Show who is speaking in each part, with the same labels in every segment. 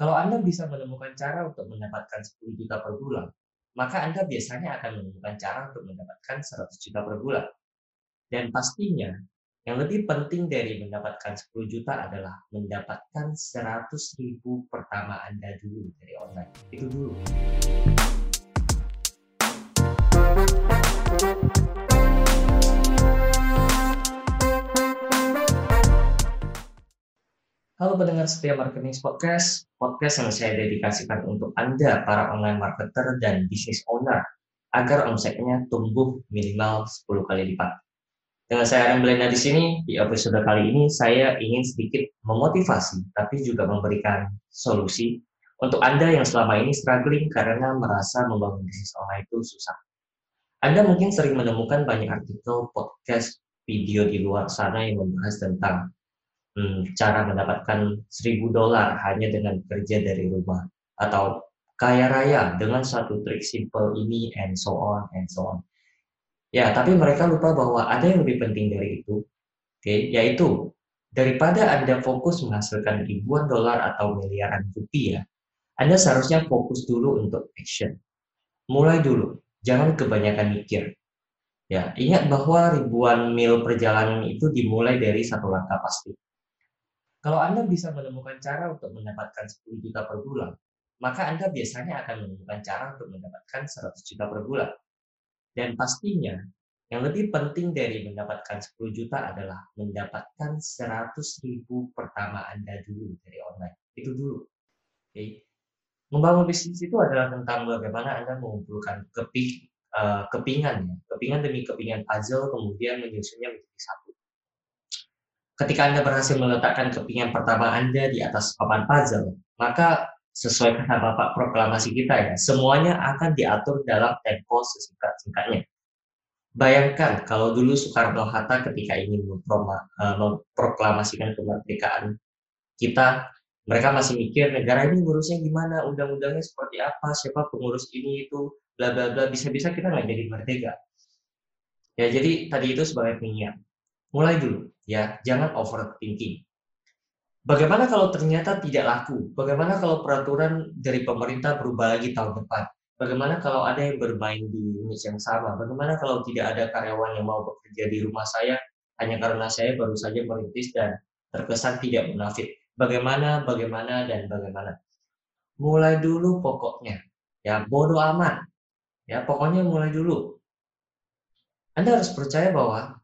Speaker 1: Kalau Anda bisa menemukan cara untuk mendapatkan 10 juta per bulan, maka Anda biasanya akan menemukan cara untuk mendapatkan 100 juta per bulan. Dan pastinya, yang lebih penting dari mendapatkan 10 juta adalah mendapatkan 100 ribu pertama Anda dulu dari online. Itu dulu. Halo pendengar setia Marketing Podcast, podcast yang saya dedikasikan untuk Anda, para online marketer dan business owner, agar omsetnya tumbuh minimal 10 kali lipat. Dengan saya Aaron Belenda di sini, di episode kali ini saya ingin sedikit memotivasi, tapi juga memberikan solusi untuk Anda yang selama ini struggling karena merasa membangun bisnis online itu susah. Anda mungkin sering menemukan banyak artikel, podcast, video di luar sana yang membahas tentang hmm, cara mendapatkan seribu dolar hanya dengan kerja dari rumah atau kaya raya dengan satu trik simple ini and so on and so on. Ya, tapi mereka lupa bahwa ada yang lebih penting dari itu, oke, okay, yaitu daripada Anda fokus menghasilkan ribuan dolar atau miliaran rupiah, Anda seharusnya fokus dulu untuk action. Mulai dulu, jangan kebanyakan mikir. Ya, ingat bahwa ribuan mil perjalanan itu dimulai dari satu langkah pasti. Kalau Anda bisa menemukan cara untuk mendapatkan 10 juta per bulan, maka Anda biasanya akan menemukan cara untuk mendapatkan 100 juta per bulan. Dan pastinya, yang lebih penting dari mendapatkan 10 juta adalah mendapatkan 100 ribu pertama Anda dulu dari online. Itu dulu. Okay. Membangun bisnis itu adalah tentang bagaimana Anda mengumpulkan keping, uh, kepingan, ya. kepingan demi kepingan puzzle, kemudian menyusunnya menjadi satu ketika Anda berhasil meletakkan kepingan pertama Anda di atas papan puzzle, maka sesuai kata Bapak proklamasi kita ya, semuanya akan diatur dalam tempo sesingkat-singkatnya. Bayangkan kalau dulu Soekarno-Hatta ketika ingin eh, memproklamasikan kemerdekaan kita, mereka masih mikir negara ini ngurusnya gimana, undang-undangnya seperti apa, siapa pengurus ini itu, bla bla bla, bisa-bisa kita nggak jadi merdeka. Ya jadi tadi itu sebagai pengingat. Mulai dulu, ya, jangan overthinking. Bagaimana kalau ternyata tidak laku? Bagaimana kalau peraturan dari pemerintah berubah lagi tahun depan? Bagaimana kalau ada yang bermain di niche yang sama? Bagaimana kalau tidak ada karyawan yang mau bekerja di rumah saya hanya karena saya baru saja merintis dan terkesan tidak munafik? Bagaimana, bagaimana, dan bagaimana? Mulai dulu pokoknya. Ya, bodoh amat. Ya, pokoknya mulai dulu. Anda harus percaya bahwa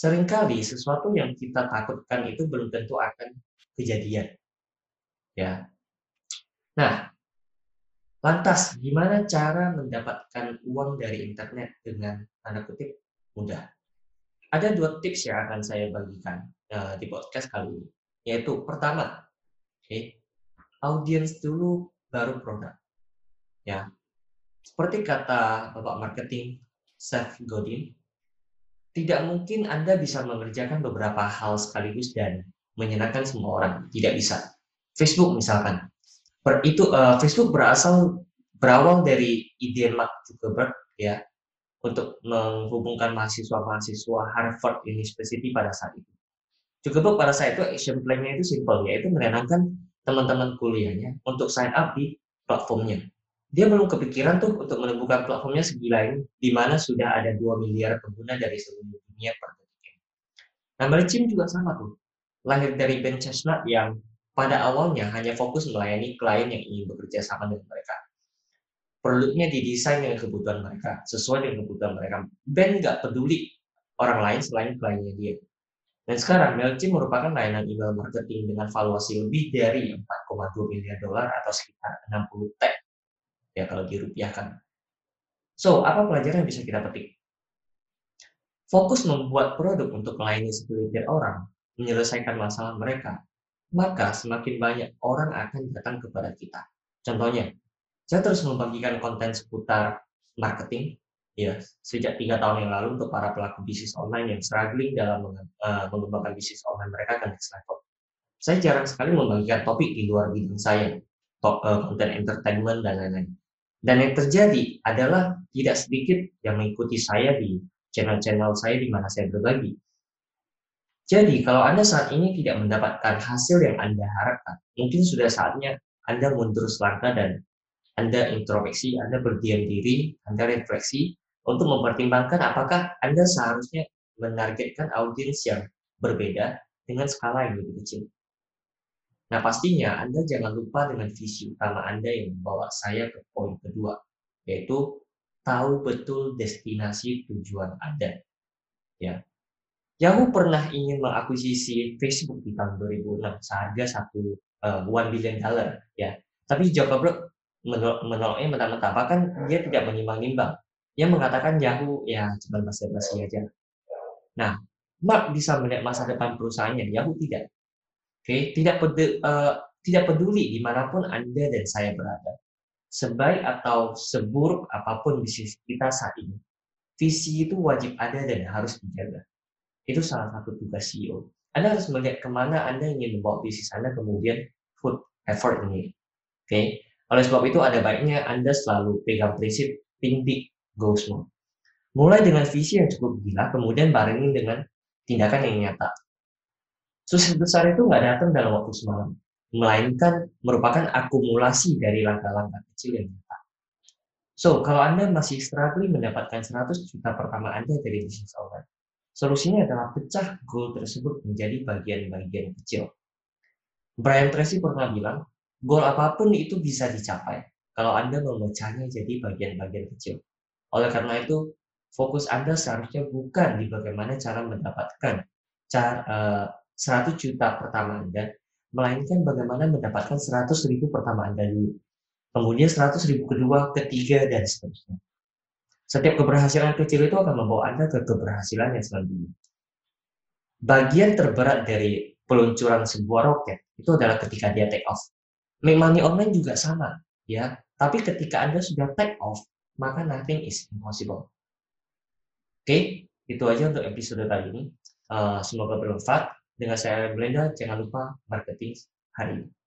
Speaker 1: sering kali sesuatu yang kita takutkan itu belum tentu akan kejadian. Ya. Nah, lantas gimana cara mendapatkan uang dari internet dengan tanda kutip mudah? Ada dua tips yang akan saya bagikan uh, di podcast kali ini. Yaitu pertama, oke, okay, audiens dulu baru produk. Ya. Seperti kata Bapak marketing Seth Godin, tidak mungkin Anda bisa mengerjakan beberapa hal sekaligus dan menyenangkan semua orang. Tidak bisa. Facebook misalkan. Per, itu uh, Facebook berasal berawal dari ide Mark Zuckerberg ya untuk menghubungkan mahasiswa-mahasiswa Harvard University pada saat itu. Zuckerberg pada saat itu action plan-nya itu simple yaitu menenangkan teman-teman kuliahnya untuk sign up di platformnya dia belum kepikiran tuh untuk menemukan platformnya segila ini, di mana sudah ada 2 miliar pengguna dari seluruh dunia per detiknya. Nah, Merchim juga sama tuh. Lahir dari Ben Chestnut yang pada awalnya hanya fokus melayani klien yang ingin bekerja sama dengan mereka. Produknya didesain dengan kebutuhan mereka, sesuai dengan kebutuhan mereka. Ben nggak peduli orang lain selain kliennya dia. Dan sekarang MailChimp merupakan layanan email marketing dengan valuasi lebih dari 4,2 miliar dolar atau sekitar 60 T ya kalau dirupiahkan. So, apa pelajaran yang bisa kita petik? Fokus membuat produk untuk melayani segelintir orang, menyelesaikan masalah mereka, maka semakin banyak orang akan datang kepada kita. Contohnya, saya terus membagikan konten seputar marketing, ya sejak tiga tahun yang lalu untuk para pelaku bisnis online yang struggling dalam uh, mengembangkan bisnis online mereka ke next level. Saya jarang sekali membagikan topik di luar bidang saya, konten entertainment dan lain-lain. Dan yang terjadi adalah tidak sedikit yang mengikuti saya di channel-channel saya di mana saya berbagi. Jadi, kalau Anda saat ini tidak mendapatkan hasil yang Anda harapkan, mungkin sudah saatnya Anda mundur selangkah dan Anda introspeksi, Anda berdiam diri, Anda refleksi untuk mempertimbangkan apakah Anda seharusnya menargetkan audiens yang berbeda dengan skala yang lebih kecil. Nah, pastinya Anda jangan lupa dengan visi utama Anda yang membawa saya ke poin kedua, yaitu tahu betul destinasi tujuan Anda. Ya. Yahoo pernah ingin mengakuisisi Facebook di tahun 2006 seharga satu uh, one billion dollar, ya. Tapi Zuckerberg menolak, menolaknya mentah-mentah, bahkan dia tidak menimbang-nimbang. Dia mengatakan Yahoo ya cuma basa-basi aja. Nah, Mark bisa melihat masa depan perusahaannya, Yahoo tidak. Okay? tidak peduli, uh, eh, tidak peduli di mana pun Anda dan saya berada. Sebaik atau seburuk apa pun bisnis kita saat ini, visi itu wajib ada dan harus dijaga. Itu salah satu tugas CEO. Anda harus melihat ke mana Anda ingin membawa bisnis Anda kemudian put effort ini. Oke, okay? oleh sebab itu ada baiknya Anda selalu pegang prinsip think big, go small. Mulai dengan visi yang cukup gila, kemudian barengin dengan tindakan yang nyata. Sukses besar itu nggak datang dalam waktu semalam, melainkan merupakan akumulasi dari langkah-langkah kecil yang nyata. So, kalau Anda masih struggling mendapatkan 100 juta pertama Anda dari bisnis owner, Solusinya adalah pecah goal tersebut menjadi bagian-bagian kecil. Brian Tracy pernah bilang, goal apa pun itu bisa dicapai kalau Anda memecahnya jadi bagian-bagian kecil. Oleh karena itu, fokus Anda seharusnya bukan di bagaimana cara mendapatkan cara, uh, 100 juta pertama Anda, melainkan bagaimana mendapatkan 100 ribu pertama Anda dulu. Kemudian 100 ribu kedua, ketiga, dan seterusnya. Setiap keberhasilan kecil itu akan membawa Anda ke keberhasilan yang selanjutnya. Bagian terberat dari peluncuran sebuah roket itu adalah ketika dia take off. Money online juga sama, ya. Tapi ketika Anda sudah take off, maka nothing is impossible. Oke, itu aja untuk episode kali ini. Uh, semoga bermanfaat. Dengan saya Belenda, jangan lupa marketing hari ini.